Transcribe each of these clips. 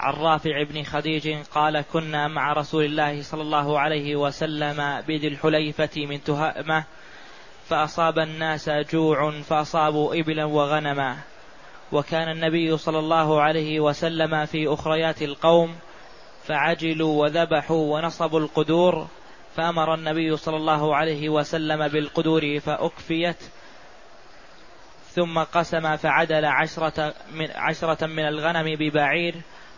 عن رافع بن خديج قال كنا مع رسول الله صلى الله عليه وسلم بذي الحليفة من تهامة فأصاب الناس جوع فأصابوا إبلا وغنما. وكان النبي صلى الله عليه وسلم في أخريات القوم فعجلوا وذبحوا ونصبوا القدور فأمر النبي صلى الله عليه وسلم بالقدور فأكفيت ثم قسم فعدل عشرة من, عشرة من الغنم ببعير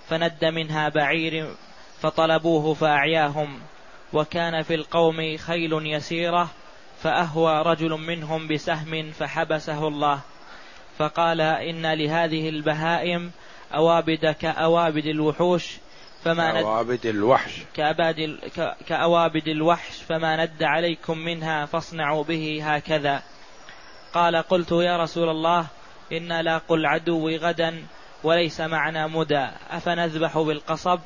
فند منها بعير فطلبوه فأعياهم وكان في القوم خيل يسيرة فأهوى رجل منهم بسهم فحبسه الله. فقال إن لهذه البهائم أوابد كأوابد الوحوش فما كأوابد الوحش. كأباد كأوابد الوحش فما ند عليكم منها فاصنعوا به هكذا. قال قلت يا رسول الله إن لاقوا العدو غدا وليس معنا مدى. أفنذبح بالقصب؟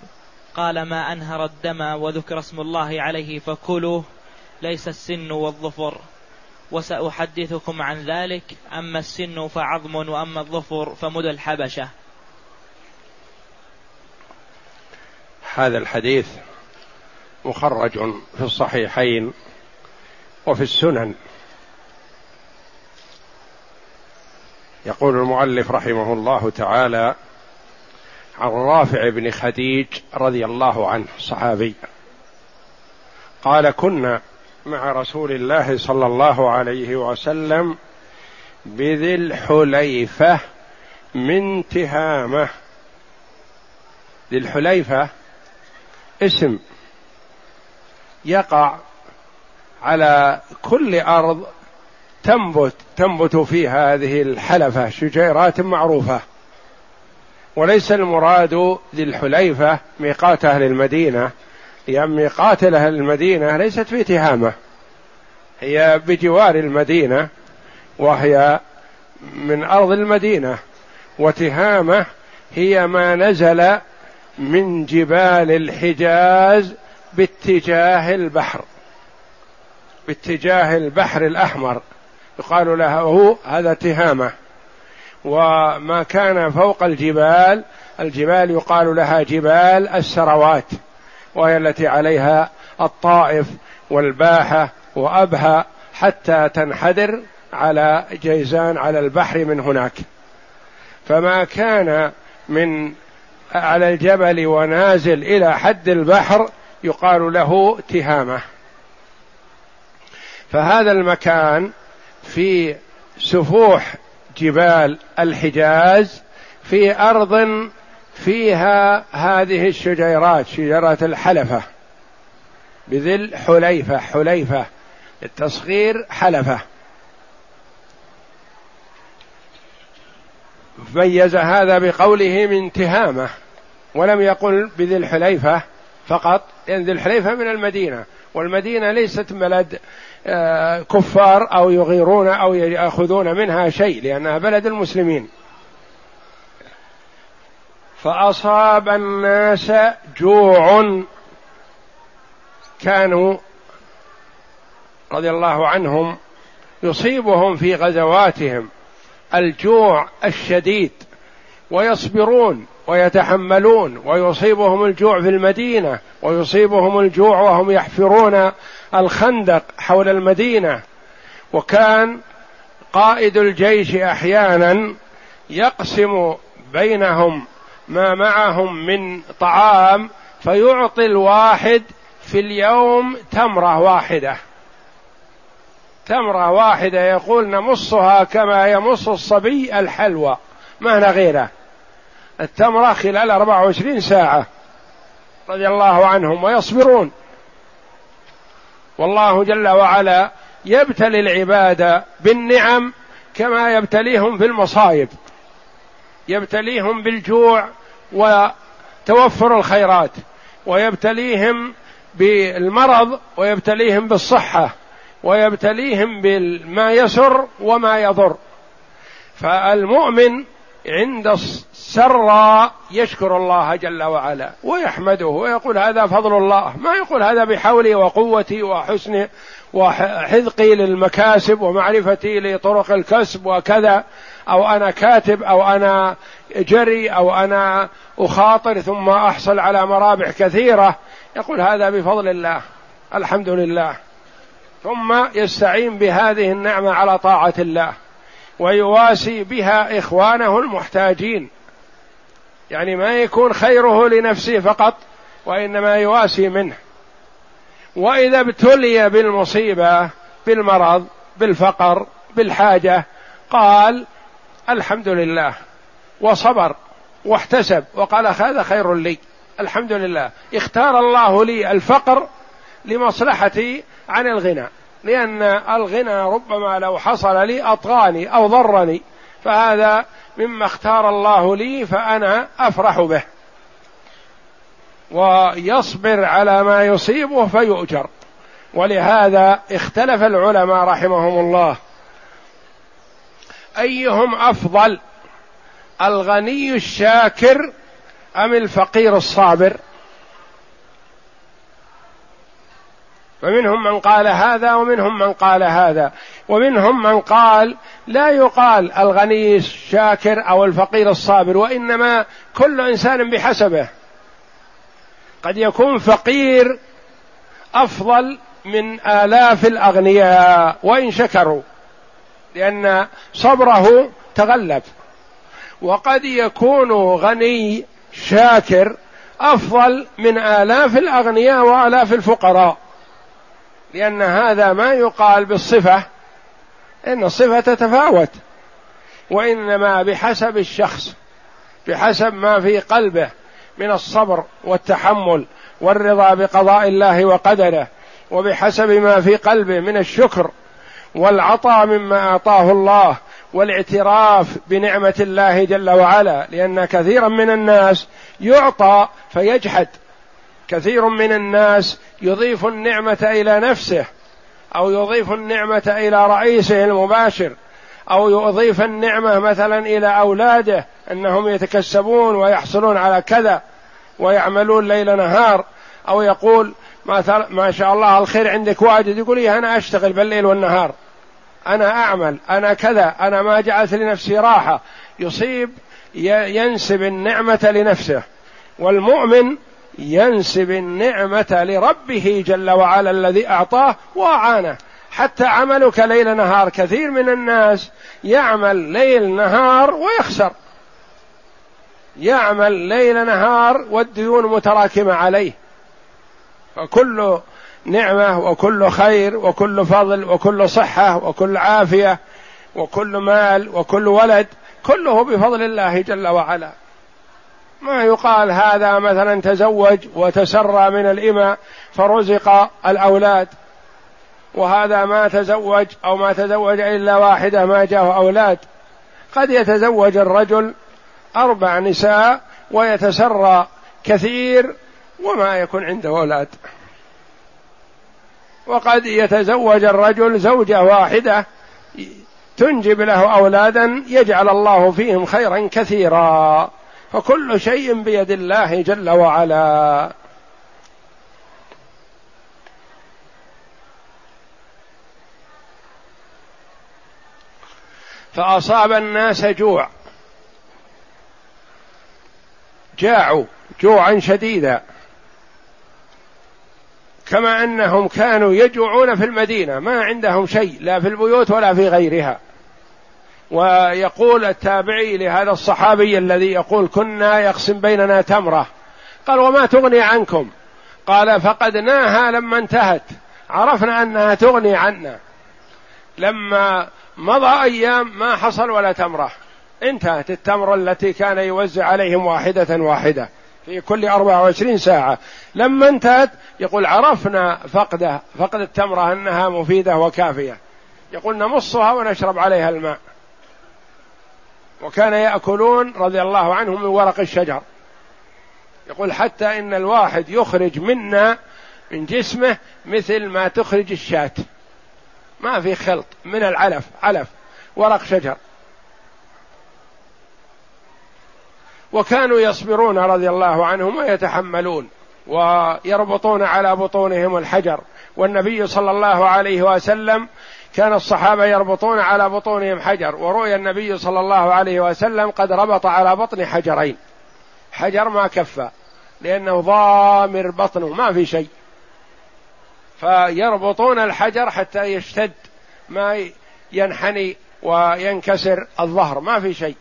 قال ما أنهر الدم وذكر اسم الله عليه فكلوه ليس السن والظفر. وسأحدثكم عن ذلك أما السن فعظم وأما الظفر فمدى الحبشة. هذا الحديث مخرج في الصحيحين وفي السنن. يقول المؤلف رحمه الله تعالى عن رافع بن خديج رضي الله عنه صحابي. قال كنا مع رسول الله صلى الله عليه وسلم بذي الحليفة من تهامة. ذي الحليفة اسم يقع على كل أرض تنبت تنبت فيها هذه الحلفة شجيرات معروفة. وليس المراد ذي الحليفة ميقات أهل المدينة لأن ميقات أهل المدينة ليست في تهامة هي بجوار المدينة وهي من أرض المدينة. وتهامة هي ما نزل من جبال الحجاز باتجاه البحر باتجاه البحر الأحمر. يقال له هذا تهامة وما كان فوق الجبال الجبال يقال لها جبال السروات وهي التي عليها الطائف والباحة وأبها حتى تنحدر على جيزان على البحر من هناك. فما كان من على الجبل ونازل إلى حد البحر يقال له تهامة فهذا المكان في سفوح جبال الحجاز في أرض فيها هذه الشجيرات شجرة الحلفة بذل حليفة حليفة التصغير حلفة. ميز هذا بقوله من تهامة ولم يقل بذي الحليفه فقط لأن ذي الحليفة من المدينة والمدينة ليست بلد كفار أو يغيرون أو يأخذون منها شيء لأنها بلد المسلمين. فأصاب الناس جوع كانوا رضي الله عنهم يصيبهم في غزواتهم. الجوع الشديد ويصبرون ويتحملون ويصيبهم الجوع في المدينة ويصيبهم الجوع وهم يحفرون الخندق حول المدينة وكان قائد الجيش أحيانا يقسم بينهم ما معهم من طعام فيعطي الواحد في اليوم تمرة واحدة. تمرة واحدة يقول نمصها كما يمص الصبي الحلوى ما هنا غيره. التمرة خلال 24 ساعة رضي الله عنهم ويصبرون. والله جل وعلا يبتلي العباد بالنعم كما يبتليهم في المصائب يبتليهم بالجوع وتوفر الخيرات ويبتليهم بالمرض ويبتليهم بالصحة ويبتليهم بما يسر وما يضر. فالمؤمن عند السراء يشكر الله جل وعلا ويحمده ويقول هذا فضل الله ما يقول هذا بحولي وقوتي وحسن وحذقي للمكاسب ومعرفتي لطرق الكسب وكذا أو أنا كاتب أو أنا جري أو أنا أخاطر ثم أحصل على مرابح كثيرة يقول هذا بفضل الله الحمد لله. ثم يستعين بهذه النعمة على طاعة الله ويواسي بها إخوانه المحتاجين. يعني ما يكون خيره لنفسه فقط وإنما يواسي منه. وإذا ابتلي بالمصيبة بالمرض بالفقر بالحاجة قال الحمد لله وصبر واحتسب وقال هذا خير لي الحمد لله. اختار الله لي الفقر لمصلحتي عن الغنى لأن الغنى ربما لو حصل لي أطغاني أو ضرني. فهذا مما اختار الله لي فأنا أفرح به. ويصبر على ما يصيبه فيؤجر. ولهذا اختلف العلماء رحمهم الله. أيهم أفضل الغني الشاكر أم الفقير الصابر؟ ومنهم من قال هذا ومنهم من قال هذا. ومنهم من قال لا يقال الغني الشاكر أو الفقير الصابر وإنما كل إنسان بحسبه. قد يكون فقير أفضل من آلاف الأغنياء وإن شكروا لأن صبره تغلب. وقد يكون غني شاكر أفضل من آلاف الأغنياء وآلاف الفقراء. لأن هذا ما يقال بالصفة إن الصفة تتفاوت وإنما بحسب الشخص بحسب ما في قلبه من الصبر والتحمل والرضا بقضاء الله وقدره وبحسب ما في قلبه من الشكر والعطاء مما أعطاه الله والاعتراف بنعمة الله جل وعلا لأن كثيرا من الناس يعطى فيجحد. كثير من الناس يضيف النعمة إلى نفسه أو يضيف النعمة إلى رئيسه المباشر أو يضيف النعمة مثلا إلى أولاده إنهم يتكسبون ويحصلون على كذا ويعملون ليل نهار أو يقول ما, ما شاء الله الخير عندك واجد يقول إيه أنا أشتغل بالليل والنهار أنا أعمل أنا كذا أنا ما جعلت لنفسي راحة. يصيب ينسب النعمة لنفسه. والمؤمن ينسب النعمة لربه جل وعلا الذي أعطاه وأعانه. حتى عملك ليل نهار كثير من الناس يعمل ليل نهار ويخسر. يعمل ليل نهار والديون متراكمة عليه. فكل نعمة وكل خير وكل فضل وكل صحة وكل عافية وكل مال وكل ولد كله بفضل الله جل وعلا. ما يقال هذا مثلا تزوج وتسرى من الإماء فرزق الأولاد وهذا ما تزوج أو ما تزوج إلا واحدة ما جاءه أولاد. قد يتزوج الرجل أربع نساء ويتسرى كثير وما يكون عنده أولاد. وقد يتزوج الرجل زوجة واحدة تنجب له أولادا يجعل الله فيهم خيرا كثيرا. فكل شيء بيد الله جل وعلا. فأصاب الناس جوع. جاعوا جوعا شديدا. كما أنهم كانوا يجوعون في المدينة. ما عندهم شيء لا في البيوت ولا في غيرها. ويقول التابعي لهذا الصحابي الذي يقول كنا يقسم بيننا تمرة. قال وما تغني عنكم؟ قال فقدناها لما انتهت. عرفنا أنها تغني عنا. لما مضى أيام ما حصل ولا تمرة. انتهت التمره التي كان يوزع عليهم واحدة واحدة في كل 24 ساعة. لما انتهت يقول عرفنا فقده فقد التمرة أنها مفيدة وكافية. يقول نمصها ونشرب عليها الماء. وكان يأكلون رضي الله عنهم من ورق الشجر. يقول حتى إن الواحد يخرج منا من جسمه مثل ما تخرج الشاة. ما في خلط من العلف علف ورق شجر. وكانوا يصبرون رضي الله عنهم ويتحملون ويربطون على بطونهم الحجر. والنبي صلى الله عليه وسلم كان الصحابة يربطون على بطونهم حجر ورؤي النبي صلى الله عليه وسلم قد ربط على بطن حجرين. حجر ما كفى لأنه ضامر بطنه ما في شيء. فيربطون الحجر حتى يشتد ما ينحني وينكسر الظهر ما في شيء.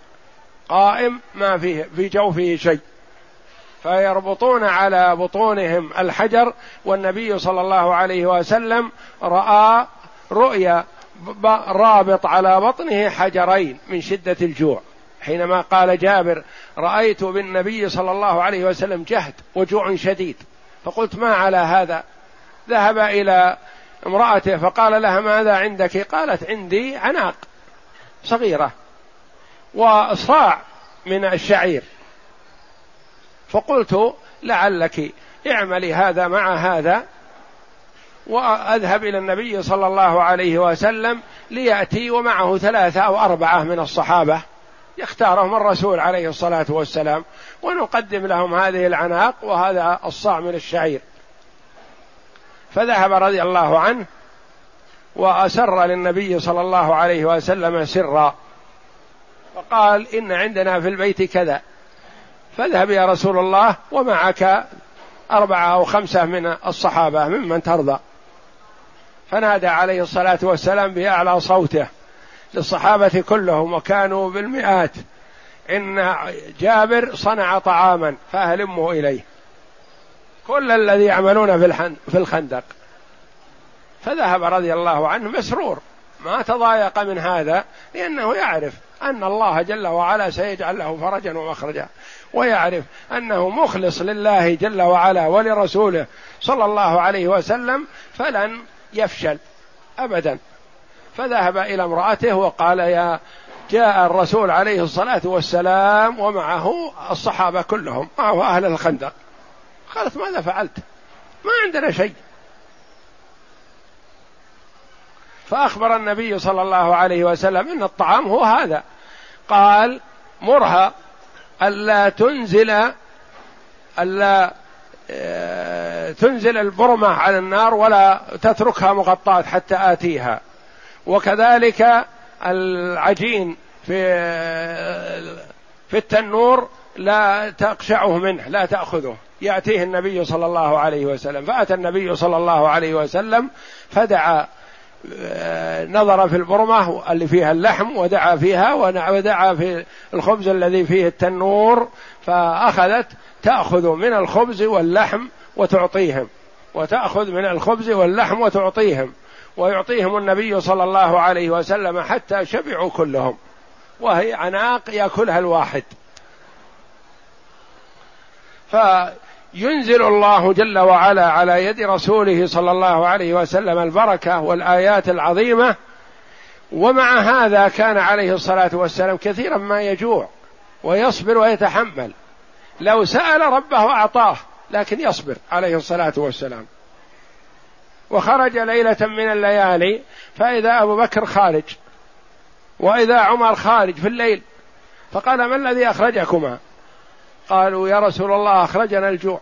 قائم ما فيه في جوفه شيء. فيربطون على بطونهم الحجر والنبي صلى الله عليه وسلم رأى رؤيا رابط على بطنه حجرين من شدة الجوع. حينما قال جابر رأيت بالنبي صلى الله عليه وسلم جهد وجوع شديد. فقلت ما على هذا؟ ذهب إلى امرأته فقال لها ماذا عندك؟ قالت عندي عناق صغيرة وصاع من الشعير. فقلت لعلك اعملي هذا مع هذا. وأذهب إلى النبي صلى الله عليه وسلم ليأتي ومعه ثلاثة أو أربعة من الصحابة يختارهم الرسول عليه الصلاة والسلام ونقدم لهم هذه العناق وهذا الصاع من الشعير. فذهب رضي الله عنه وأسر للنبي صلى الله عليه وسلم سرا فقال إن عندنا في البيت كذا. فاذهب يا رسول الله ومعك أربعة أو خمسة من الصحابة ممن ترضى. فنادى عليه الصلاة والسلام بأعلى صوته للصحابة كلهم وكانوا بالمئات. إن جابر صنع طعاما فاهلموا إليه. كل الذي يعملون في الخندق. فذهب رضي الله عنه مسرور. ما تضايق من هذا؟ لأنه يعرف أن الله جل وعلا سيجعل له فرجا ومخرجا. ويعرف أنه مخلص لله جل وعلا ولرسوله صلى الله عليه وسلم. فلن يفشل أبدا. فذهب إلى امرأته وقال يا جاء الرسول عليه الصلاة والسلام ومعه الصحابة كلهم معه أهل الخندق. قالت ماذا فعلت؟ ما عندنا شيء. فأخبر النبي صلى الله عليه وسلم إن الطعام هو هذا. قال مرها ألا تنزل ألا تنزل البرمة على النار ولا تتركها مغطاة حتى آتيها. وكذلك العجين في في التنور لا تقشعه منه لا تأخذه. يأتيه النبي صلى الله عليه وسلم. فأتى النبي صلى الله عليه وسلم فدعا. نظر في البرمة اللي فيها اللحم ودعا فيها ودعا في الخبز الذي فيه التنور فأخذت تأخذ من الخبز واللحم وتعطيهم وتأخذ من الخبز واللحم وتعطيهم ويعطيهم النبي صلى الله عليه وسلم حتى شبعوا كلهم وهي عناق يأكلها الواحد. ف ينزل الله جل وعلا على يد رسوله صلى الله عليه وسلم البركة والآيات العظيمة. ومع هذا كان عليه الصلاة والسلام كثيرا ما يجوع ويصبر ويتحمل. لو سأل ربه أعطاه لكن يصبر عليه الصلاة والسلام. وخرج ليلة من الليالي فإذا أبو بكر خارج وإذا عمر خارج في الليل فقال ما الذي أخرجكما؟ قالوا يا رسول الله أخرجنا الجوع.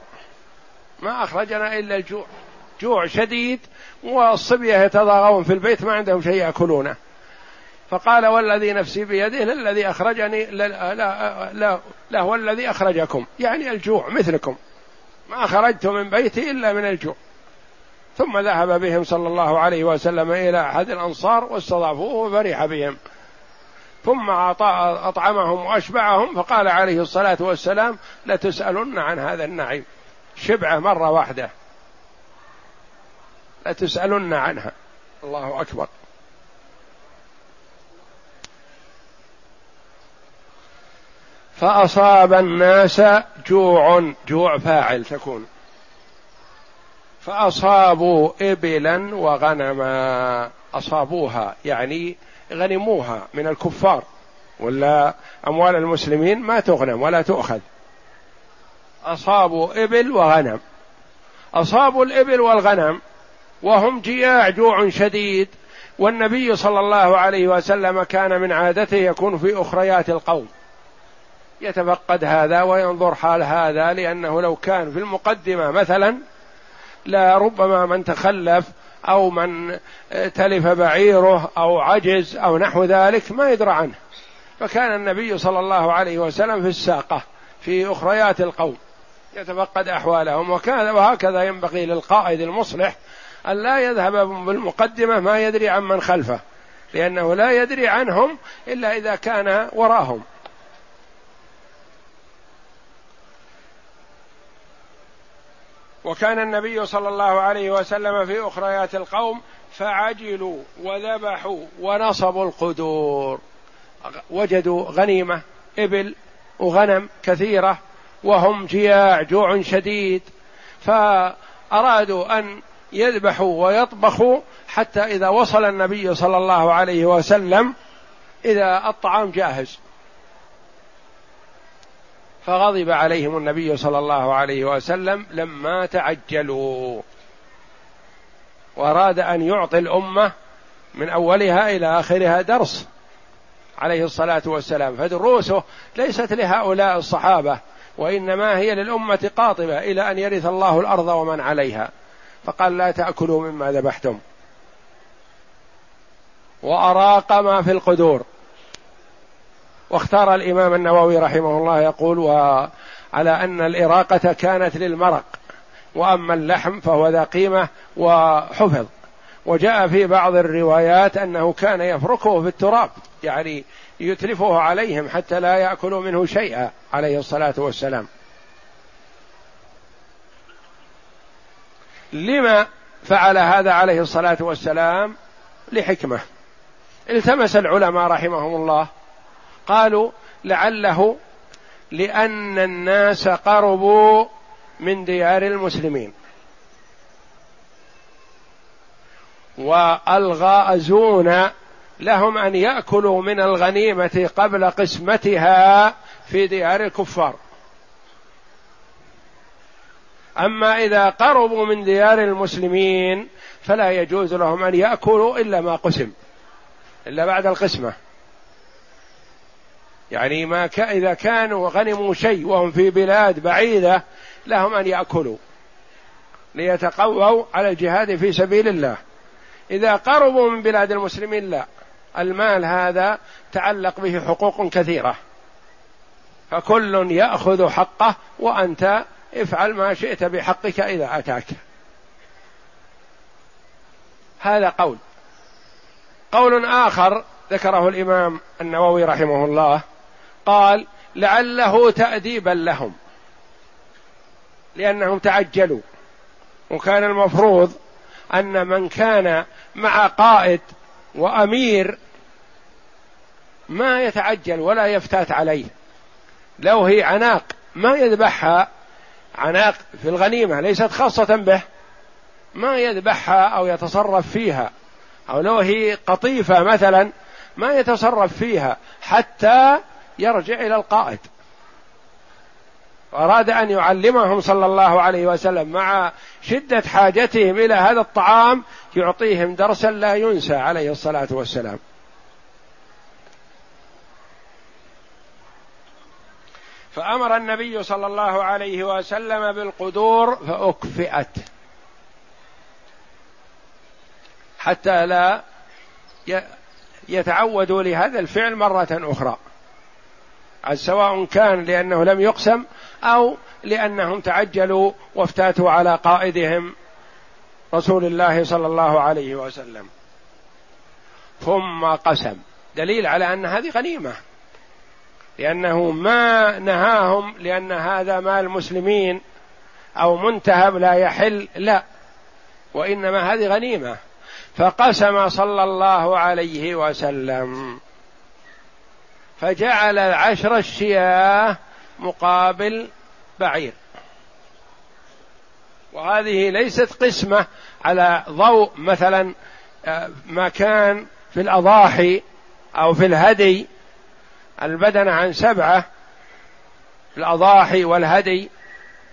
ما أخرجنا إلا الجوع. جوع شديد والصبية يتضاغون في البيت ما عندهم شيء يأكلونه. فقال والذي نفسي بيده للذي أخرجني لا, لا, لا, لا هو الذي أخرجكم. يعني الجوع مثلكم. ما خرجت من بيتي إلا من الجوع. ثم ذهب بهم صلى الله عليه وسلم إلى أحد الأنصار واستضافوه وفرح بهم. ثم أطعمهم وأشبعهم فقال عليه الصلاة والسلام لتسألن عن هذا النعيم. شبعة مرة واحدة. لتسألن عنها. الله أكبر. فأصاب الناس جوع جوع فاعل تكون. فأصابوا إبلا وغنما. أصابوها يعني غنموها من الكفار ولا أموال المسلمين ما تغنم ولا تؤخذ. أصابوا إبل وغنم. أصابوا الإبل والغنم وهم جياع جوع شديد والنبي صلى الله عليه وسلم كان من عادته يكون في أخريات القوم. يتفقد هذا وينظر حال هذا لأنه لو كان في المقدمة مثلا لا ربما من تخلف أو من تلف بعيره أو عجز أو نحو ذلك ما يدرى عنه. فكان النبي صلى الله عليه وسلم في الساقة في أخريات القوم يتفقد أحوالهم وكذا وهكذا ينبغي للقائد المصلح أن لا يذهب بالمقدمة ما يدري عن من خلفه لأنه لا يدري عنهم إلا إذا كان وراهم. وكان النبي صلى الله عليه وسلم في أخريات القوم فعجلوا وذبحوا ونصبوا القدور. وجدوا غنيمة إبل وغنم كثيرة وهم جياع جوع شديد. فأرادوا أن يذبحوا ويطبخوا حتى إذا وصل النبي صلى الله عليه وسلم إذا الطعام جاهز. فغضب عليهم النبي صلى الله عليه وسلم لما تعجلوا. وأراد أن يعطي الأمة من أولها إلى آخرها درس عليه الصلاة والسلام. فدروسه ليست لهؤلاء الصحابة وإنما هي للأمة قاطبة إلى أن يرث الله الأرض ومن عليها. فقال لا تأكلوا مما ذبحتم. وأراق ما في القدور. واختار الإمام النووي رحمه الله يقول وعلى أن الإراقة كانت للمرق وأما اللحم فهو ذا قيمة وحفظ. وجاء في بعض الروايات أنه كان يفركه في التراب يعني يتلفه عليهم حتى لا يأكلوا منه شيئا عليه الصلاة والسلام. لما فعل هذا عليه الصلاة والسلام؟ لحكمة. التمس العلماء رحمهم الله قالوا لعله لأن الناس قربوا من ديار المسلمين. والغازون لهم أن يأكلوا من الغنيمة قبل قسمتها في ديار الكفار. أما إذا قربوا من ديار المسلمين فلا يجوز لهم أن يأكلوا إلا ما قسم إلا بعد القسمة. يعني ما ك... إذا كانوا غنموا شيء وهم في بلاد بعيدة لهم أن يأكلوا ليتقووا على الجهاد في سبيل الله. إذا قربوا من بلاد المسلمين لا. المال هذا تعلق به حقوق كثيرة. فكل يأخذ حقه وأنت افعل ما شئت بحقك إذا أتاك. هذا قول. قول آخر ذكره الإمام النووي رحمه الله. قال لعله تأديبا لهم. لأنهم تعجلوا. وكان المفروض أن من كان مع قائد وأمير ما يتعجل ولا يفتات عليه. لو هي عناق ما يذبحها عناق في الغنيمة ليست خاصة به ما يذبحها أو يتصرف فيها. أو لو هي قطيفة مثلا ما يتصرف فيها حتى يرجع إلى القائد. أراد أن يعلمهم صلى الله عليه وسلم مع شدة حاجتهم إلى هذا الطعام يعطيهم درسا لا ينسى عليه الصلاة والسلام. فأمر النبي صلى الله عليه وسلم بالقدور فأكفئت. حتى لا يتعودوا لهذا الفعل مرة أخرى. سواء كان لأنه لم يقسم أو لأنهم تعجلوا وافتاتوا على قائدهم رسول الله صلى الله عليه وسلم. ثم قسم. دليل على أن هذه غنيمة. لأنه ما نهاهم لأن هذا مال مسلمين أو منتهب لا يحل لا. وإنما هذه غنيمة. فقسم صلى الله عليه وسلم. فجعل عشر الشياه مقابل بعير. وهذه ليست قسمة على ضوء مثلا آه، ما كان في الأضاحي أو في الهدي. البدن عن سبعة في الأضاحي والهدي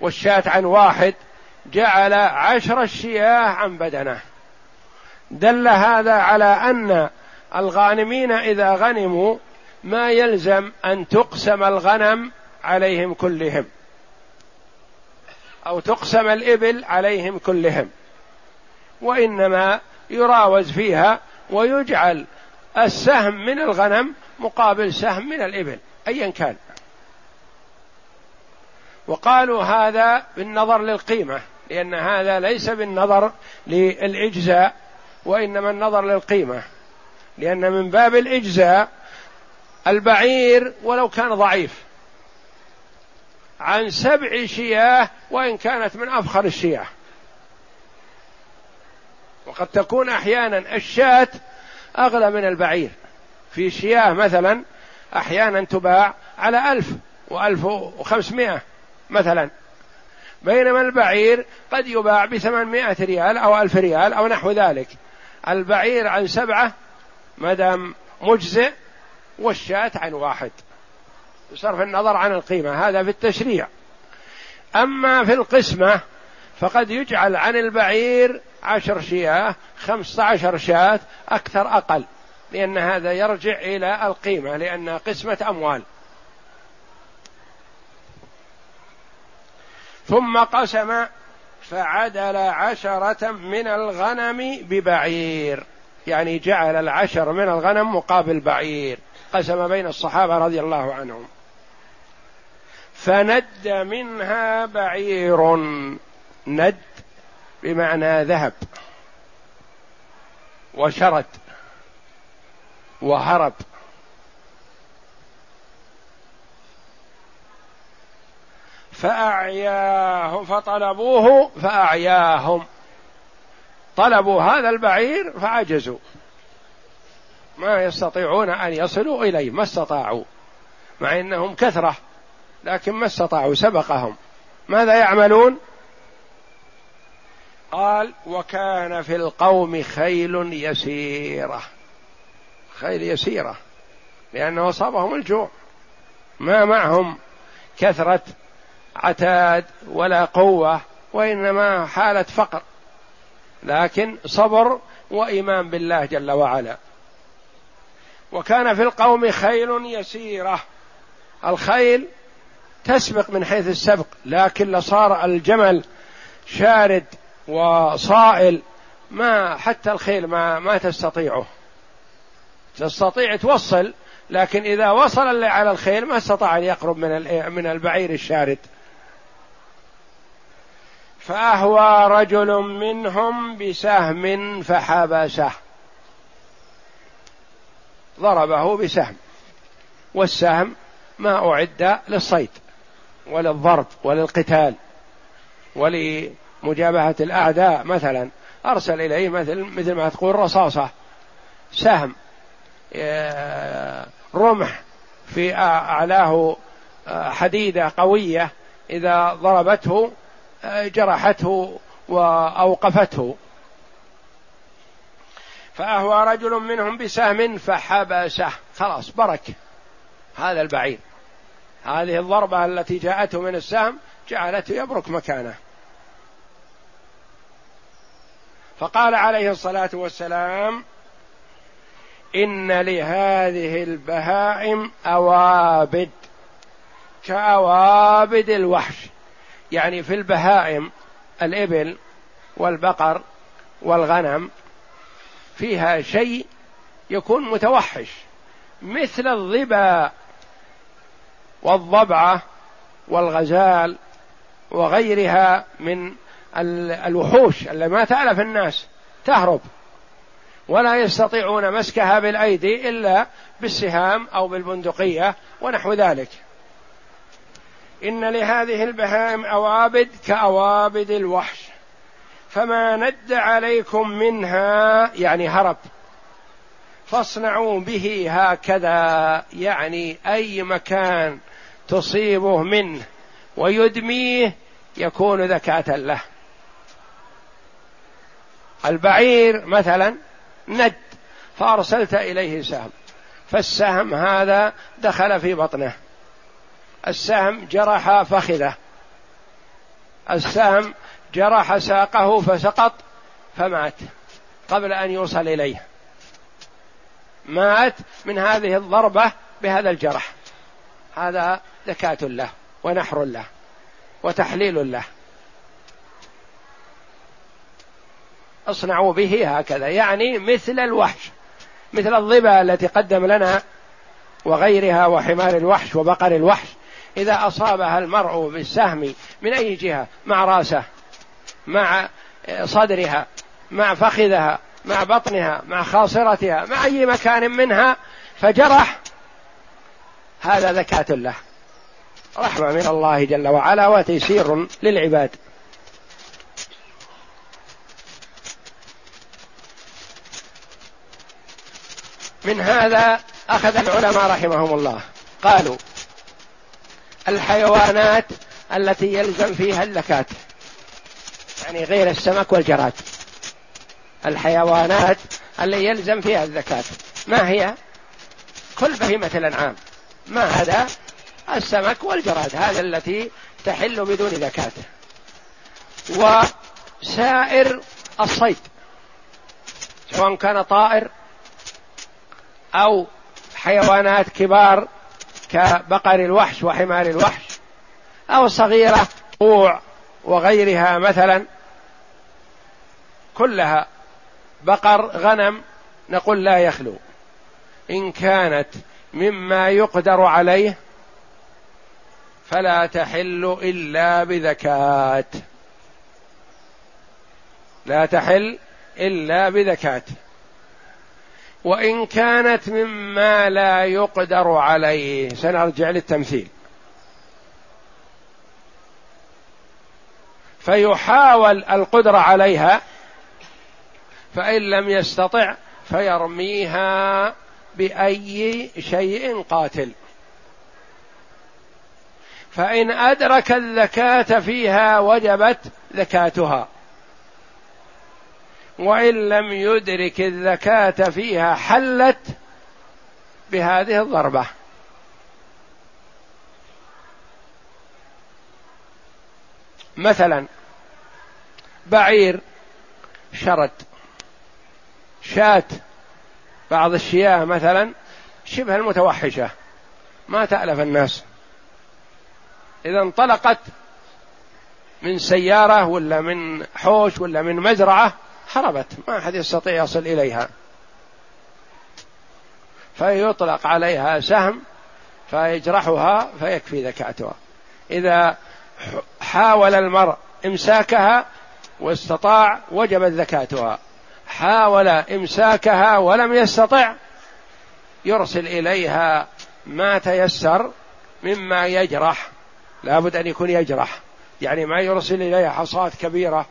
والشاة عن واحد. جعل عشر الشياه عن بدنه. دل هذا على أن الغانمين إذا غنموا ما يلزم أن تقسم الغنم عليهم كلهم. أو تقسم الإبل عليهم كلهم. وإنما يراوز فيها ويجعل السهم من الغنم مقابل سهم من الإبل أيا كان. وقالوا هذا بالنظر للقيمة لأن هذا ليس بالنظر للإجزاء وإنما النظر للقيمة. لأن من باب الإجزاء البعير ولو كان ضعيف. عن سبع شياه وإن كانت من أفخر الشياه. وقد تكون أحيانا الشاة أغلى من البعير. في شياه مثلا أحيانا تباع على ألف وألف وخمسمائة مثلا. بينما البعير قد يباع بثمانمائة ريال أو ألف ريال أو نحو ذلك. البعير عن سبعة مدام مجزئ والشاة عن واحد. بصرف النظر عن القيمة هذا في التشريع. أما في القسمة فقد يجعل عن البعير عشر شياه خمسة عشر شاة أكثر أقل لأن هذا يرجع إلى القيمة لأن قسمة أموال. ثم قسم فعدل عشرة من الغنم ببعير. يعني جعل العشر من الغنم مقابل بعير. قسم بين الصحابة رضي الله عنهم. فند منها بعير. ند بمعنى ذهب. وشرد. وهرب. فأعياه فطلبوه فأعياهم. طلبوا هذا البعير فعجزوا. ما يستطيعون أن يصلوا إليه ما استطاعوا مع أنهم كثرة لكن ما استطاعوا سبقهم. ماذا يعملون؟ قال وكان في القوم خيل يسيرة. خيل يسيرة لأنه أصابهم الجوع. ما معهم كثرة عتاد ولا قوة وإنما حالة فقر. لكن صبر وإيمان بالله جل وعلا. وكان في القوم خيل يسيرة. الخيل تسبق من حيث السبق لكن لصار الجمل شارد وصائل. ما حتى الخيل ما ما تستطيعه. تستطيع توصل لكن إذا وصل اللي على الخيل ما استطاع أن يقرب من من البعير الشارد. فأهوى رجل منهم بسهم فحبسه. ضربه بسهم والسهم ما أعد للصيد وللضرب وللقتال ول مجابهة الأعداء مثلا. أرسل إليه مثل مثل ما تقول رصاصة سهم رمح في أعلاه حديدة قوية إذا ضربته جرحته وأوقفته. فأهوى رجل منهم بسهم فحبسه. خلاص برك. هذا البعير. هذه الضربة التي جاءته من السهم جعلته يبرك مكانه. فقال عليه الصلاة والسلام إن لهذه البهائم أوابد. كأوابد الوحش. يعني في البهائم الإبل والبقر والغنم فيها شيء يكون متوحش مثل الظبا والضبعة والغزال وغيرها من الوحوش اللي ما تألف الناس تهرب. ولا يستطيعون مسكها بالأيدي إلا بالسهام أو بالبندقية ونحو ذلك. إن لهذه البهائم أوابد كأوابد الوحش. فما ند عليكم منها يعني هرب. فاصنعوا به هكذا يعني أي مكان تصيبه منه ويدميه يكون ذكاة له. البعير مثلا ند فأرسلت إليه سهم. فالسهم هذا دخل في بطنه. السهم جرح فخذه. السهم جرح ساقه فسقط فمات قبل أن يوصل إليه. مات من هذه الضربة بهذا الجرح. هذا زكاة له ونحر له وتحليل له. اصنعوا به هكذا يعني مثل الوحش مثل الظبا التي قدم لنا وغيرها وحمار الوحش وبقر الوحش. إذا أصابها المرء بالسهم من أي جهة؟ مع رأسه. مع صدرها مع فخذها مع بطنها مع خاصرتها مع أي مكان منها فجرح هذا زكاة له. رحمة من الله جل وعلا وتيسير للعباد. من هذا أخذ العلماء رحمهم الله. قالوا الحيوانات التي يلزم فيها الزكاة. يعني غير السمك والجراد. الحيوانات اللي يلزم فيها الزكاة. ما هي؟ كل بهيمة الأنعام. ما هذا؟ السمك والجراد. هذا التي تحل بدون زكاة. وسائر الصيد. سواء كان طائر أو حيوانات كبار كبقر الوحش وحمار الوحش أو صغيرة قوع وغيرها مثلا كلها بقر غنم نقول لا يخلو. إن كانت مما يقدر عليه فلا تحل إلا بذكاة. لا تحل إلا بذكاة. وإن كانت مما لا يقدر عليه سنرجع للتمثيل. فيحاول القدرة عليها فإن لم يستطع فيرميها بأي شيء قاتل. فإن أدرك الزكاة فيها وجبت زكاتها. وإن لم يدرك الزكاة فيها حلت بهذه الضربة. مثلا بعير شرد شاة بعض الشياه مثلا شبه المتوحشة ما تألف الناس. إذا انطلقت من سيارة ولا من حوش ولا من مزرعة هربت ما أحد يستطيع يصل إليها. فيطلق عليها سهم فيجرحها فيكفي ذكاتها إذا حاول المرء إمساكها واستطاع وجبت زكاتها. حاول إمساكها ولم يستطع. يرسل إليها ما تيسر مما يجرح. لابد أن يكون يجرح. يعني ما يرسل إليها حصاة كبيرة.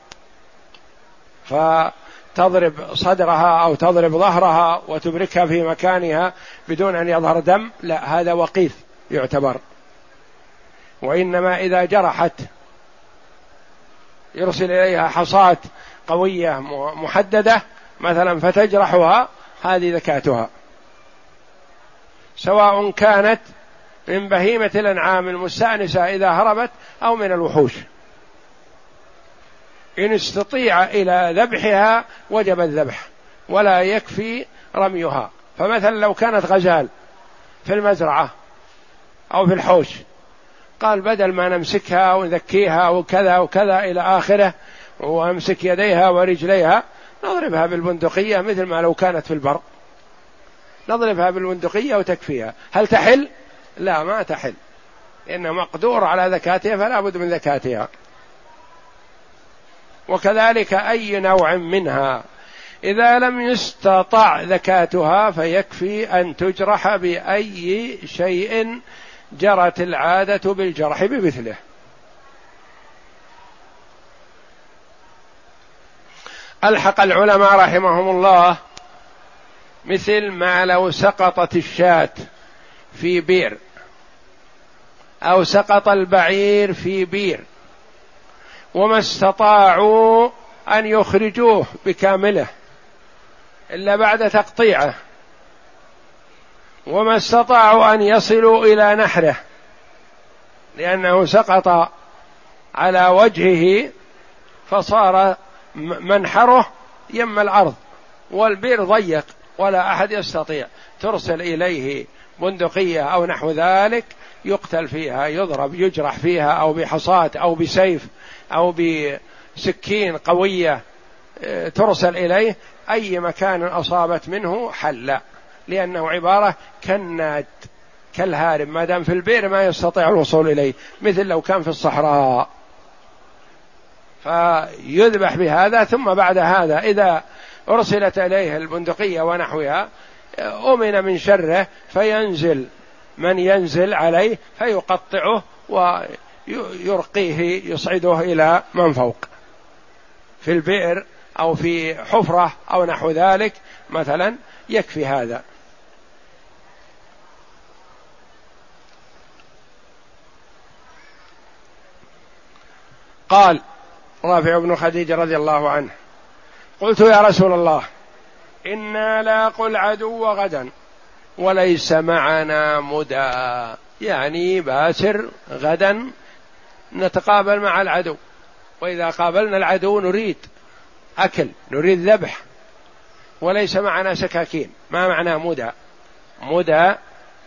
فتضرب صدرها أو تضرب ظهرها وتبركها في مكانها بدون أن يظهر دم. لا هذا وقيف يعتبر. وإنما إذا جرحت يرسل إليها حصاة قوية محددة مثلا فتجرحها هذه زكاتها سواء كانت من بهيمة الأنعام المستأنسة إذا هربت أو من الوحوش. إن استطيع إلى ذبحها وجب الذبح ولا يكفي رميها. فمثلا لو كانت غزال في المزرعة أو في الحوش قال بدل ما نمسكها ونذكيها وكذا وكذا إلى آخره وأمسك يديها ورجليها نضربها بالبندقية مثل ما لو كانت في البر. نضربها بالبندقية وتكفيها. هل تحل؟ لا ما تحل. لأنه مقدور على ذكاتها فلا بد من ذكاتها. وكذلك أي نوع منها؟ إذا لم يستطع زكاتها فيكفي أن تجرح بأي شيء جرت العادة بالجرح بمثله. ألحق العلماء رحمهم الله مثل ما لو سقطت الشاة في بير أو سقط البعير في بير وما استطاعوا أن يخرجوه بكامله إلا بعد تقطيعه. وما استطاعوا أن يصلوا إلى نحره لأنه سقط على وجهه فصار منحره يم الأرض والبئر ضيق ولا أحد يستطيع. ترسل إليه بندقية أو نحو ذلك يقتل فيها يضرب يجرح فيها أو بحصاة أو بسيف أو بسكين قوية. آه، ترسل إليه أي مكان أصابت منه حل. لأنه عبارة كالناد كالهارب ما دام في البئر ما يستطيع الوصول إليه مثل لو كان في الصحراء. فيذبح بهذا ثم بعد هذا إذا أرسلت إليه البندقية ونحوها أمن من شره فينزل من ينزل عليه فيقطعه ويرقيه يصعده إلى من فوق. في البئر أو في حفرة أو نحو ذلك مثلا يكفي هذا. قال رافع بن خديجة رضي الله عنه قلت يا رسول الله إنا لاقوا العدو غدا وليس معنا مدى يعني باسر غدا نتقابل مع العدو وإذا قابلنا العدو نريد أكل نريد ذبح وليس معنا سكاكين ما معنى مدى؟ مدى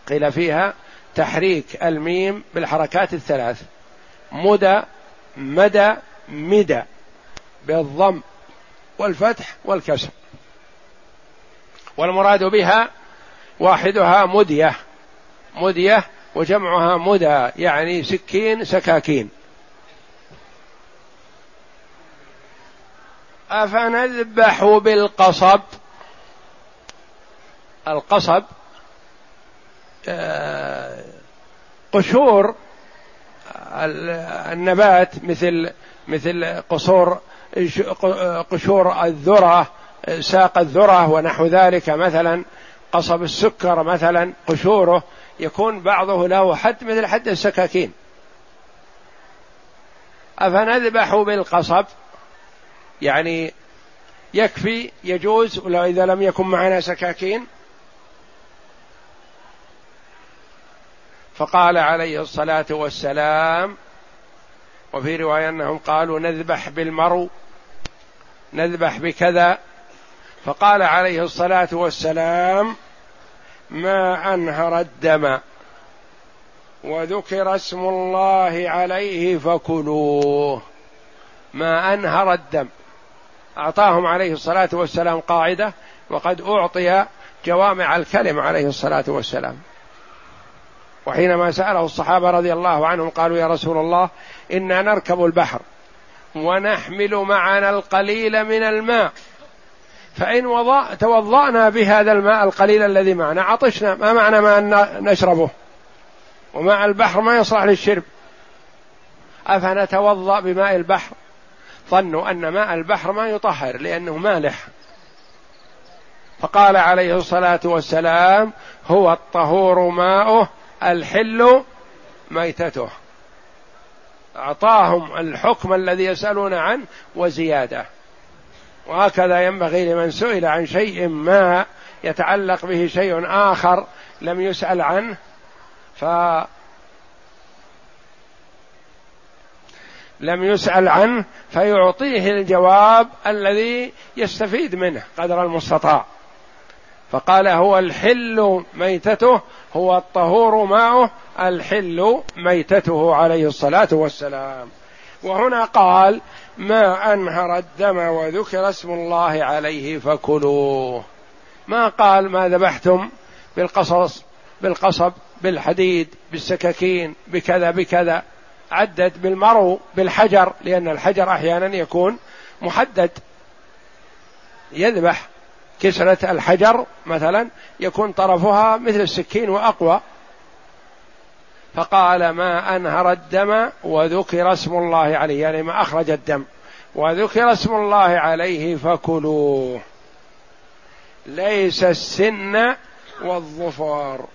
قيل فيها تحريك الميم بالحركات الثلاث مدى مدى مدى بالضم والفتح والكسر. والمراد بها واحدها مدية. مدية وجمعها مدى يعني سكين سكاكين. أفنذبح بالقصب. القصب آه، قشور النبات مثل مثل قصور قشور الذرة ساق الذرة ونحو ذلك مثلا قصب السكر مثلا قشوره يكون بعضه له حد مثل حد السكاكين. أفنذبح بالقصب؟ يعني يكفي يجوز ولو إذا لم يكن معنا سكاكين فقال عليه الصلاة والسلام وفي رواية أنهم قالوا نذبح بالمرو نذبح بكذا فقال عليه الصلاة والسلام ما أنهر الدم وذكر اسم الله عليه فكلوه ما أنهر الدم. أعطاهم عليه الصلاة والسلام قاعدة وقد أعطي جوامع الكلم عليه الصلاة والسلام. وحينما سأله الصحابة رضي الله عنهم قالوا يا رسول الله إنا نركب البحر ونحمل معنا القليل من الماء فإن وضع توضأنا بهذا الماء القليل الذي معنا عطشنا ما معنى ما نشربه؟ وماء البحر ما يصلح للشرب؟ أفنتوضأ بماء البحر؟ ظنوا أن ماء البحر ما يطهر لأنه مالح. فقال عليه الصلاة والسلام هو الطهور ماؤه الحل ميتته. أعطاهم الحكم الذي يسألون عنه وزيادة. وهكذا ينبغي لمن سئل عن شيء ما يتعلق به شيء آخر لم يسأل عنه ف لم يسأل عنه فيعطيه الجواب الذي يستفيد منه قدر المستطاع. فقال هو الحل ميتته هو الطهور ماؤه الحل ميتته عليه الصلاة والسلام. وهنا قال ما أنهر الدم وذكر اسم الله عليه فكلوه. ما قال ما ذبحتم بالقصص بالقصب بالحديد بالسكاكين بكذا بكذا. عدد بالمرو بالحجر لأن الحجر أحيانا يكون محدد. يذبح كسرة الحجر مثلا يكون طرفها مثل السكين وأقوى. فقال ما أنهر الدم وذكر اسم الله عليه يعني ما أخرج الدم وذكر اسم الله عليه فكلوه. ليس السن والظفر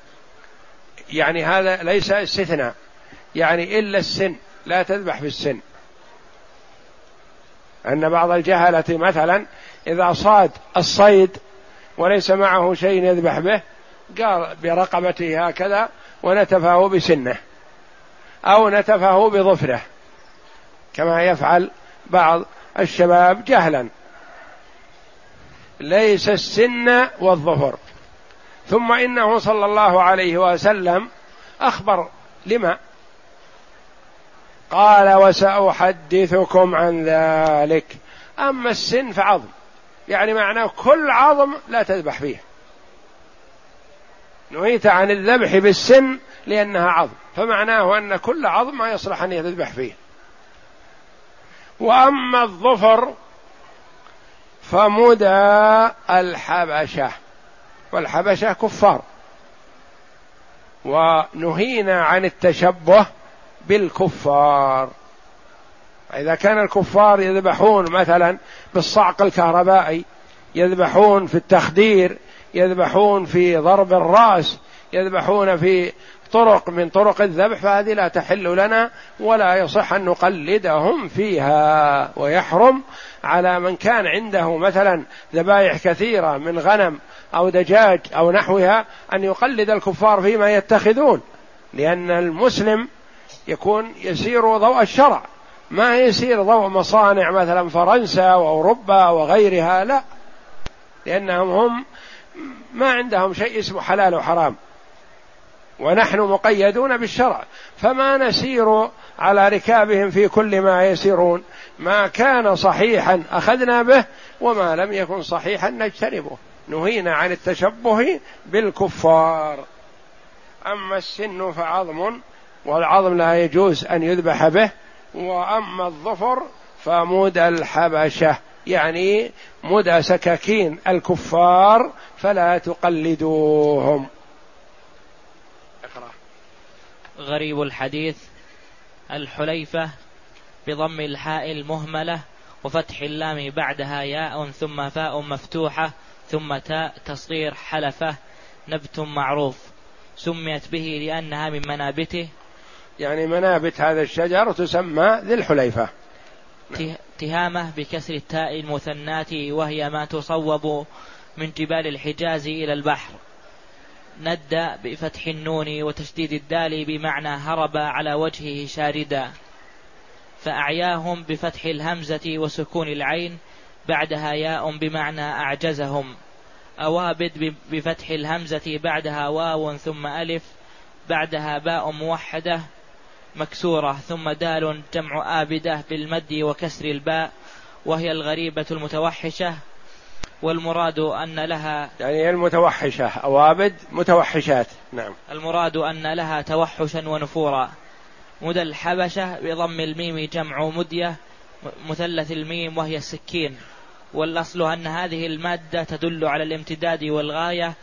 يعني هذا ليس استثناء يعني إلا السن لا تذبح في السن. أن بعض الجهلة مثلا إذا صاد الصيد وليس معه شيء يذبح به قال برقبته هكذا ونتفه بسنة أو نتفه بظفره. كما يفعل بعض الشباب جهلا. ليس السن والظفر. ثم إنه صلى الله عليه وسلم أخبر لما؟ قال وسأحدثكم عن ذلك. أما السن فعظم. يعني معناه كل عظم لا تذبح فيه. نهيت عن الذبح بالسن لأنها عظم فمعناه أن كل عظم ما يصلح أن يذبح فيه. وأما الظفر فمدى الحبشة والحبشة كفار. ونهينا عن التشبه بالكفار. إذا كان الكفار يذبحون مثلا بالصعق الكهربائي يذبحون في التخدير يذبحون في ضرب الرأس يذبحون في طرق من طرق الذبح فهذه لا تحل لنا ولا يصح أن نقلدهم فيها. ويحرم على من كان عنده مثلا ذبائح كثيرة من غنم أو دجاج أو نحوها أن يقلد الكفار فيما يتخذون لأن المسلم يكون يسير ضوء الشرع. ما يسير ضوء مصانع مثلا فرنسا وأوروبا وغيرها لا. لأنهم هم ما عندهم شيء اسمه حلال وحرام. ونحن مقيدون بالشرع. فما نسير على ركابهم في كل ما يسيرون ما كان صحيحا أخذنا به وما لم يكن صحيحا نجتنبه. نهينا عن التشبه بالكفار. أما السن فعظم والعظم لا يجوز أن يذبح به. وأما الظفر فمود الحبشة يعني مدى سكاكين الكفار فلا تقلدوهم. اقرأ. غريب الحديث الحليفة بضم الحاء المهملة وفتح اللام بعدها ياء ثم فاء مفتوحة ثم تاء تصغير حلفة نبت معروف. سميت به لأنها من منابته يعني منابت هذا الشجر تسمى ذي الحليفة. تهامة بكسر التاء المثنات وهي ما تصوب من جبال الحجاز إلى البحر. ند بفتح النون وتشديد الدال بمعنى هرب على وجهه شاردا. فأعياهم بفتح الهمزة وسكون العين بعدها ياء بمعنى أعجزهم. أوابد بفتح الهمزة بعدها واو ثم ألف بعدها باء موحدة مكسورة ثم دال جمع آبدة بالمد وكسر الباء وهي الغريبة المتوحشة والمراد أن لها يعني المتوحشة أوابد متوحشات. نعم. المراد أن لها توحشا ونفورا. مدى الحبشة بضم الميم جمع مدية مثلث الميم وهي السكين. والأصل أن هذه المادة تدل على الامتداد والغاية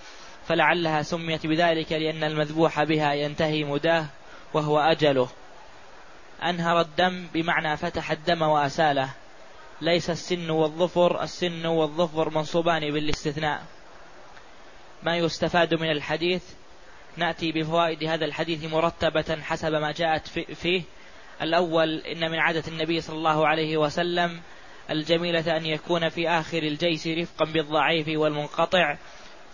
فلعلها سميت بذلك لأن المذبوح بها ينتهي مداه وهو أجله. أنهر الدم بمعنى فتح الدم وأساله. ليس السن والظفر السن والظفر منصوبان بالاستثناء. ما يستفاد من الحديث؟ نأتي بفوائد هذا الحديث مرتبة حسب ما جاءت فيه. الأول إن من عادة النبي صلى الله عليه وسلم الجميلة أن يكون في آخر الجيش رفقا بالضعيف والمنقطع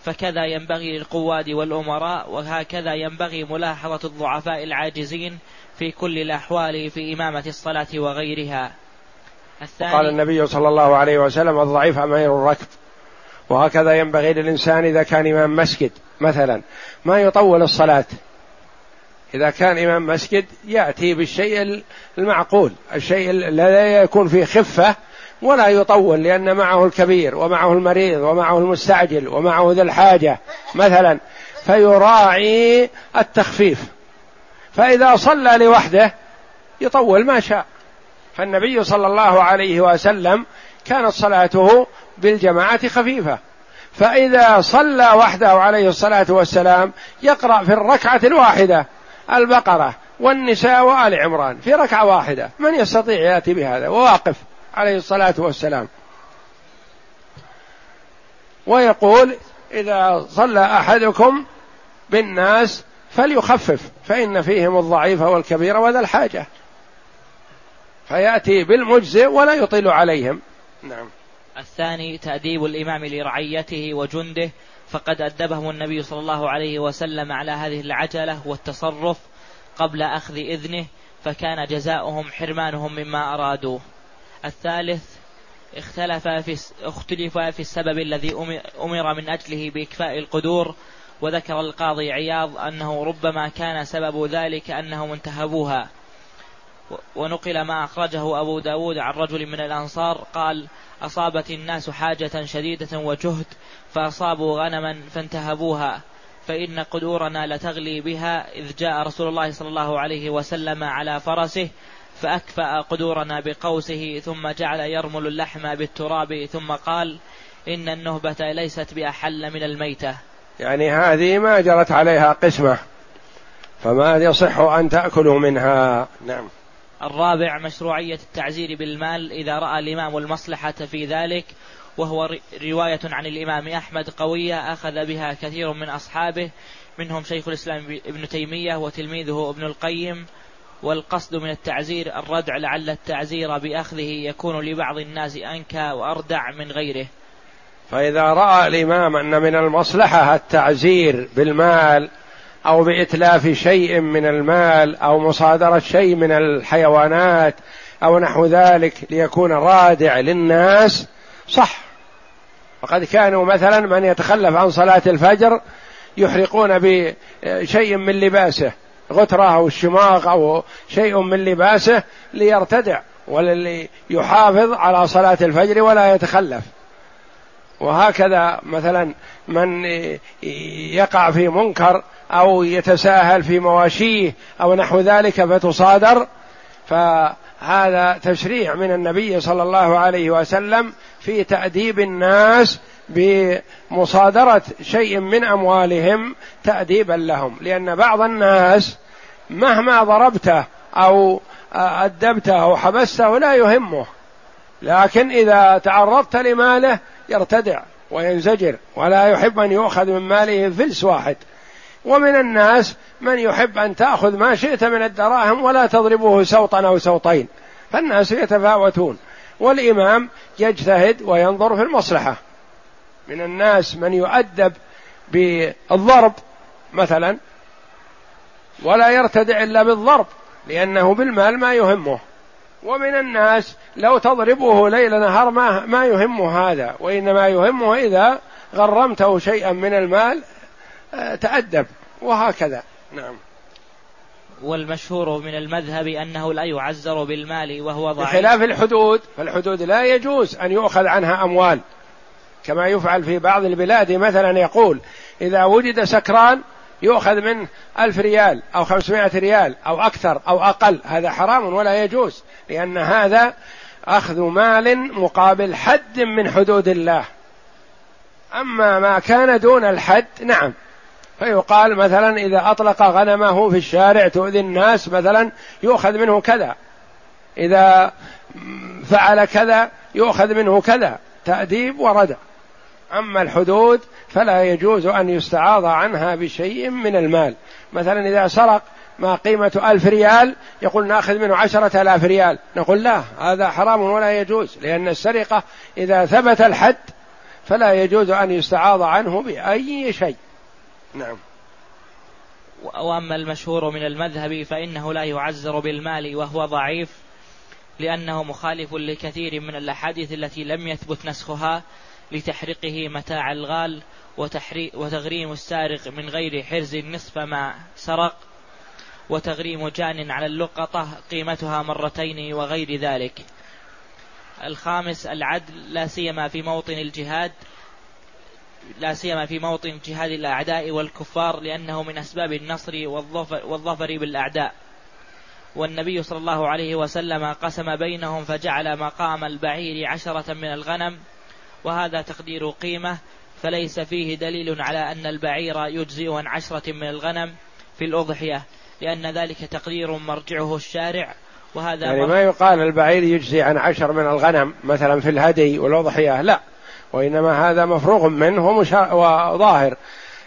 فكذا ينبغي للقواد والأمراء وهكذا ينبغي ملاحظة الضعفاء العاجزين في كل الأحوال في إمامة الصلاة وغيرها. الثاني قال النبي صلى الله عليه وسلم الضعيف أمير الركب. وهكذا ينبغي للإنسان إذا كان إمام مسجد مثلا ما يطول الصلاة. إذا كان إمام مسجد يأتي بالشيء المعقول الشيء الذي يكون فيه خفة ولا يطول لأن معه الكبير ومعه المريض ومعه المستعجل ومعه ذا الحاجة مثلا. فيراعي التخفيف. فإذا صلى لوحده يطول ما شاء. فالنبي صلى الله عليه وسلم كانت صلاته بالجماعة خفيفة. فإذا صلى وحده عليه الصلاة والسلام يقرأ في الركعة الواحدة البقرة والنساء وآل عمران في ركعة واحدة. من يستطيع يأتي بهذا؟ وواقف عليه الصلاة والسلام. ويقول إذا صلى أحدكم بالناس فليخفف فإن فيهم الضعيف والكبير وذا الحاجة. فيأتي بالمجزئ ولا يطيل عليهم. نعم. الثاني تأديب الإمام لرعيته وجنده فقد أدبهم النبي صلى الله عليه وسلم على هذه العجلة والتصرف قبل أخذ إذنه فكان جزاؤهم حرمانهم مما أرادوا الثالث اختلف في اختلف في السبب الذي أمر من أجله بإكفاء القدور وذكر القاضي عياض أنه ربما كان سبب ذلك أنهم انتهبوها. ونقل ما أخرجه أبو داود عن رجل من الأنصار قال أصابت الناس حاجة شديدة وجهد فأصابوا غنما فانتهبوها. فإن قدورنا لتغلي بها إذ جاء رسول الله صلى الله عليه وسلم على فرسه فأكفأ قدورنا بقوسه ثم جعل يرمل اللحم بالتراب ثم قال إن النهبة ليست بأحل من الميتة. يعني هذه ما جرت عليها قسمة. فما يصح أن تأكلوا منها. نعم. الرابع مشروعية التعزير بالمال إذا رأى الإمام المصلحة في ذلك وهو رواية عن الإمام أحمد قوية أخذ بها كثير من أصحابه منهم شيخ الإسلام ابن تيمية وتلميذه ابن القيم. والقصد من التعزير الردع لعل التعزير بأخذه يكون لبعض الناس أنكى وأردع من غيره. فإذا رأى الإمام أن من المصلحة التعزير بالمال أو بإتلاف شيء من المال أو مصادرة شيء من الحيوانات أو نحو ذلك ليكون رادع للناس صح. وقد كانوا مثلا من يتخلف عن صلاة الفجر يحرقون بشيء من لباسه غترة أو الشماغ أو شيء من لباسه ليرتدع وللي يحافظ على صلاة الفجر ولا يتخلف. وهكذا مثلا من يقع في منكر أو يتساهل في مواشيه أو نحو ذلك فتصادر فهذا تشريع من النبي صلى الله عليه وسلم في تأديب الناس بمصادرة شيء من أموالهم تأديبا لهم لأن بعض الناس مهما ضربته أو أدبته أو حبسته لا يهمه لكن إذا تعرضت لماله يرتدع وينزجر ولا يحب أن يؤخذ من ماله فلس واحد. ومن الناس من يحب أن تأخذ ما شئت من الدراهم ولا تضربه سوطا أو سوطين. فالناس يتفاوتون. والإمام يجتهد وينظر في المصلحة. من الناس من يؤدب بالضرب مثلا ولا يرتدع إلا بالضرب لأنه بالمال ما يهمه. ومن الناس لو تضربه ليل نهار ما ما يهمه هذا وإنما يهمه إذا غرمته شيئا من المال آه، تأدب وهكذا. نعم. والمشهور من المذهب أنه لا يعزر بالمال وهو ضعيف. بخلاف الحدود فالحدود لا يجوز أن يؤخذ عنها أموال. كما يفعل في بعض البلاد مثلا يقول إذا وجد سكران يؤخذ منه ألف ريال أو خمسمائة ريال أو أكثر أو أقل. هذا حرام ولا يجوز لأن هذا أخذ مال مقابل حد من حدود الله. أما ما كان دون الحد نعم. فيقال مثلا إذا أطلق غنمه في الشارع تؤذي الناس مثلا يؤخذ منه كذا. إذا فعل كذا يؤخذ منه كذا تأديب وردع أما الحدود فلا يجوز أن يستعاض عنها بشيء من المال. مثلا إذا سرق ما قيمة ألف ريال يقول نأخذ منه عشرة آلاف ريال. نقول لا هذا حرام ولا يجوز لأن السرقة إذا ثبت الحد فلا يجوز أن يستعاض عنه بأي شيء. نعم. وأما المشهور من المذهب فإنه لا يعزر بالمال وهو ضعيف لأنه مخالف لكثير من الأحاديث التي لم يثبت نسخها لتحريقه متاع الغال وتغريم السارق من غير حرز نصف ما سرق وتغريم جان على اللقطة قيمتها مرتين وغير ذلك. الخامس العدل لا سيما في موطن الجهاد لا سيما في موطن جهاد الأعداء والكفار لأنه من أسباب النصر والظفر, والظفر بالأعداء. والنبي صلى الله عليه وسلم قسم بينهم فجعل مقام البعير عشرة من الغنم وهذا تقدير قيمة فليس فيه دليل على أن البعير يجزئ عن عشرة من الغنم في الأضحية لأن ذلك تقدير مرجعه الشارع وهذا يعني ما يقال البعير يجزي عن عشر من الغنم مثلا في الهدي والأضحية لا وإنما هذا مفروغ منه وظاهر.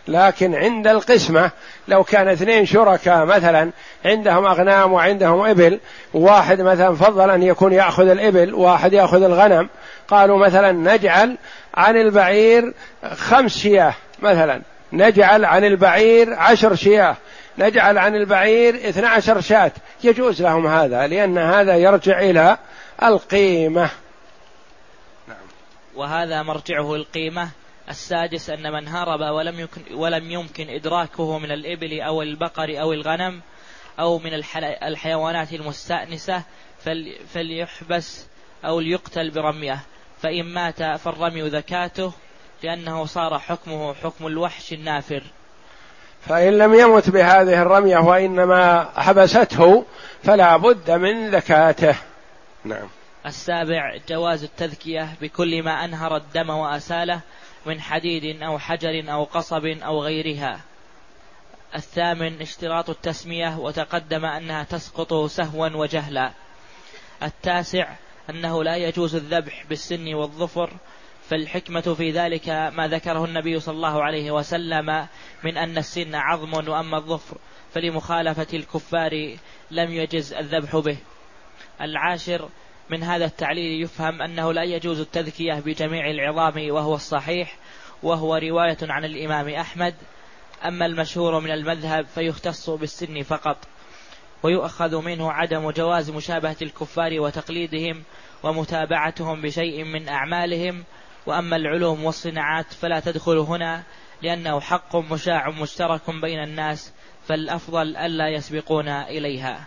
لكن عند القسمة لو كان اثنين شركاء مثلا عندهم أغنام وعندهم إبل واحد مثلا فضل أن يكون يأخذ الإبل واحد يأخذ الغنم. قالوا مثلا نجعل عن البعير خمس شياه مثلا. نجعل عن البعير عشر شياه. نجعل عن البعير اثنى عشر شاة. يجوز لهم هذا لأن هذا يرجع إلى القيمة. وهذا مرجعه القيمة؟ السادس أن من هرب ولم يمكن, ولم يمكن إدراكه من الإبل أو البقر أو الغنم أو من الحيوانات المستأنسة فليحبس أو ليقتل برمية. فإن مات فالرمي ذكاته لأنه صار حكمه حكم الوحش النافر. فإن لم يمت بهذه الرمية وإنما حبسته فلا بد من ذكاته نعم. السابع جواز التذكية بكل ما أنهر الدم وأساله. من حديد أو حجر أو قصب أو غيرها. الثامن اشتراط التسمية وتقدم أنها تسقط سهوا وجهلا. التاسع أنه لا يجوز الذبح بالسن والظفر فالحكمة في ذلك ما ذكره النبي صلى الله عليه وسلم من أن السن عظم وأما الظفر فلمخالفة الكفار لم يجز الذبح به. العاشر من هذا التعليل يفهم أنه لا يجوز التذكية بجميع العظام وهو الصحيح وهو رواية عن الإمام أحمد. أما المشهور من المذهب فيختص بالسن فقط ويؤخذ منه عدم جواز مشابهة الكفار وتقليدهم ومتابعتهم بشيء من أعمالهم. وأما العلوم والصناعات فلا تدخل هنا لأنه حق مشاع مشترك بين الناس فالأفضل ألا يسبقون إليها.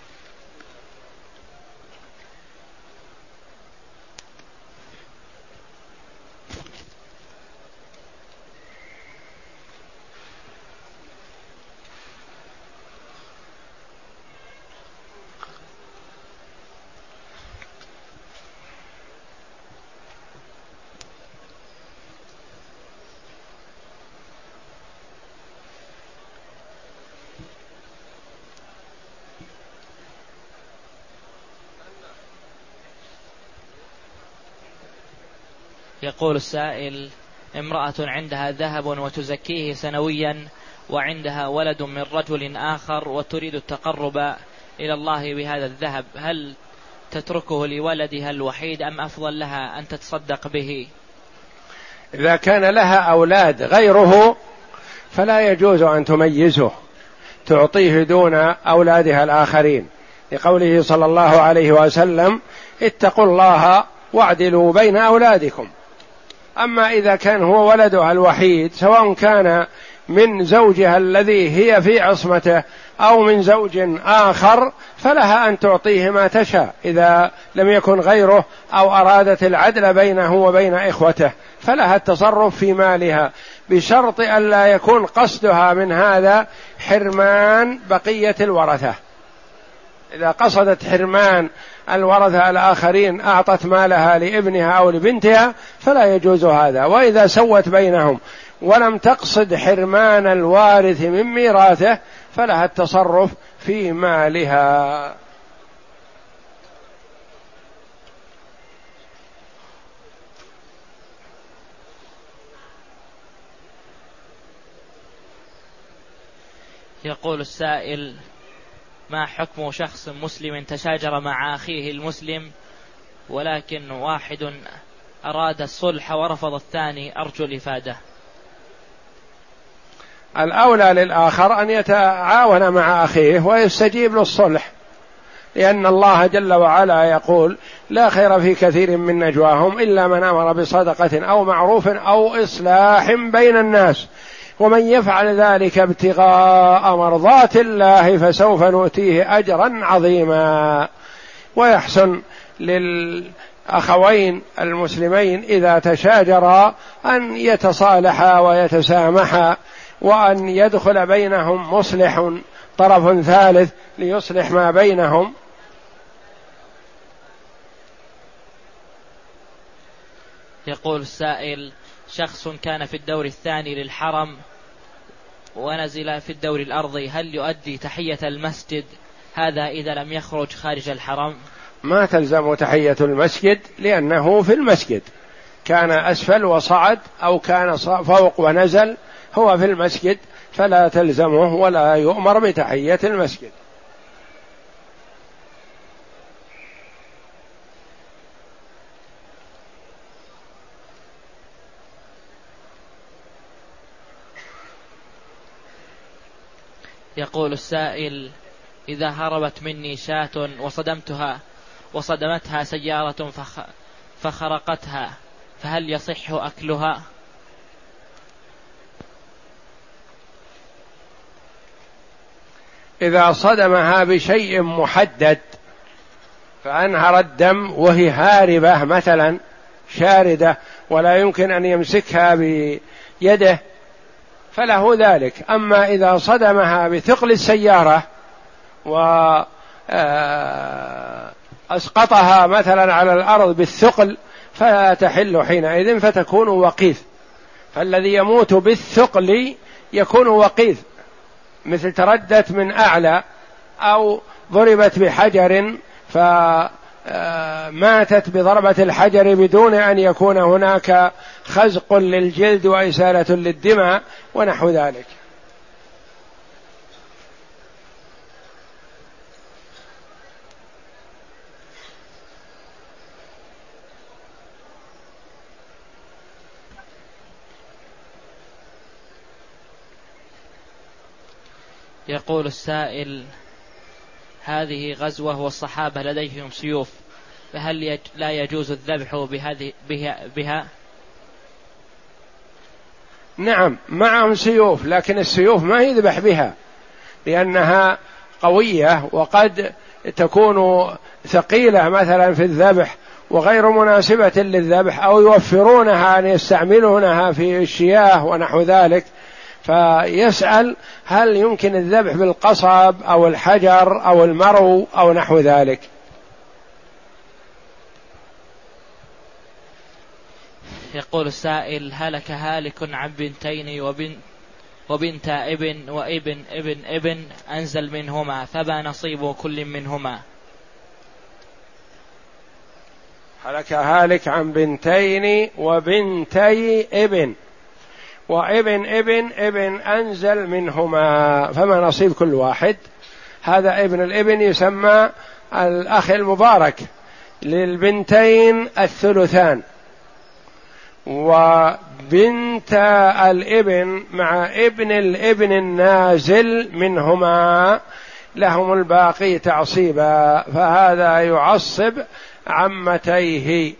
يقول السائل امرأة عندها ذهب وتزكيه سنويا وعندها ولد من رجل آخر وتريد التقرب إلى الله بهذا الذهب هل تتركه لولدها الوحيد أم أفضل لها أن تتصدق به؟ إذا كان لها أولاد غيره فلا يجوز أن تميزه تعطيه دون أولادها الآخرين. لقوله صلى الله عليه وسلم اتقوا الله واعدلوا بين أولادكم. أما إذا كان هو ولدها الوحيد سواء كان من زوجها الذي هي في عصمته أو من زوج آخر فلها أن تعطيه ما تشاء إذا لم يكن غيره أو أرادت العدل بينه وبين إخوته فلها التصرف في مالها بشرط الا يكون قصدها من هذا حرمان بقية الورثة. إذا قصدت حرمان الورثة الآخرين أعطت مالها لابنها أو لبنتها فلا يجوز هذا. وإذا سوت بينهم ولم تقصد حرمان الوارث من ميراثه فلها التصرف في مالها. يقول السائل ما حكم شخص مسلم تشاجر مع أخيه المسلم؟ ولكن واحد أراد الصلح ورفض الثاني أرجو الإفادة. الأولى للآخر أن يتعاون مع أخيه ويستجيب للصلح لأن الله جل وعلا يقول لا خير في كثير من نجواهم إلا من أمر بصدقة أو معروف أو إصلاح بين الناس ومن يفعل ذلك ابتغاء مرضات الله فسوف نؤتيه أجرا عظيما. ويحسن للأخوين المسلمين إذا تشاجرا أن يتصالحا ويتسامحا وأن يدخل بينهم مصلح طرف ثالث ليصلح ما بينهم. يقول السائل شخص كان في الدور الثاني للحرم ونزل في الدور الأرضي هل يؤدي تحية المسجد؟ هذا إذا لم يخرج خارج الحرم. ما تلزم تحية المسجد لأنه في المسجد. كان أسفل وصعد أو كان فوق ونزل هو في المسجد فلا تلزمه ولا يؤمر بتحية المسجد. يقول السائل إذا هربت مني شاة وصدمتها وصدمتها سيارة فخ فخرقتها فهل يصح أكلها؟ إذا صدمها بشيء محدد فأنهر الدم وهي هاربة مثلا شاردة ولا يمكن أن يمسكها بيده فله ذلك. أما إذا صدمها بثقل السيارة و آه، مثلا على الأرض بالثقل فلا تحل حينئذ فتكون وقيث. فالذي يموت بالثقل يكون وقيث. مثل تردت من أعلى أو ضربت بحجر فماتت بضربة الحجر بدون أن يكون هناك خزق للجلد وإسالة للدماء ونحو ذلك. يقول السائل هذه غزوة والصحابة لديهم سيوف فهل يج لا يجوز الذبح بهذه بها, بها؟ نعم معهم سيوف لكن السيوف ما يذبح بها لأنها قوية وقد تكون ثقيلة مثلا في الذبح وغير مناسبة للذبح أو يوفرونها أن يستعملونها في الشياه ونحو ذلك. فيسأل هل يمكن الذبح بالقصب أو الحجر أو المرو أو نحو ذلك. يقول السائل هلك هالك عن بنتين وبنت وبنت ابن وابن ابن ابن أنزل منهما فما نصيب كل منهما. هلك هالك عن بنتين وبنتي ابن. وإبن إبن إبن أنزل منهما فما نصيب كل واحد. هذا ابن الإبن يسمى الأخ المبارك للبنتين الثلثان. وبنت الإبن مع ابن الإبن النازل منهما لهم الباقي تعصيبا فهذا يعصب عمتيه.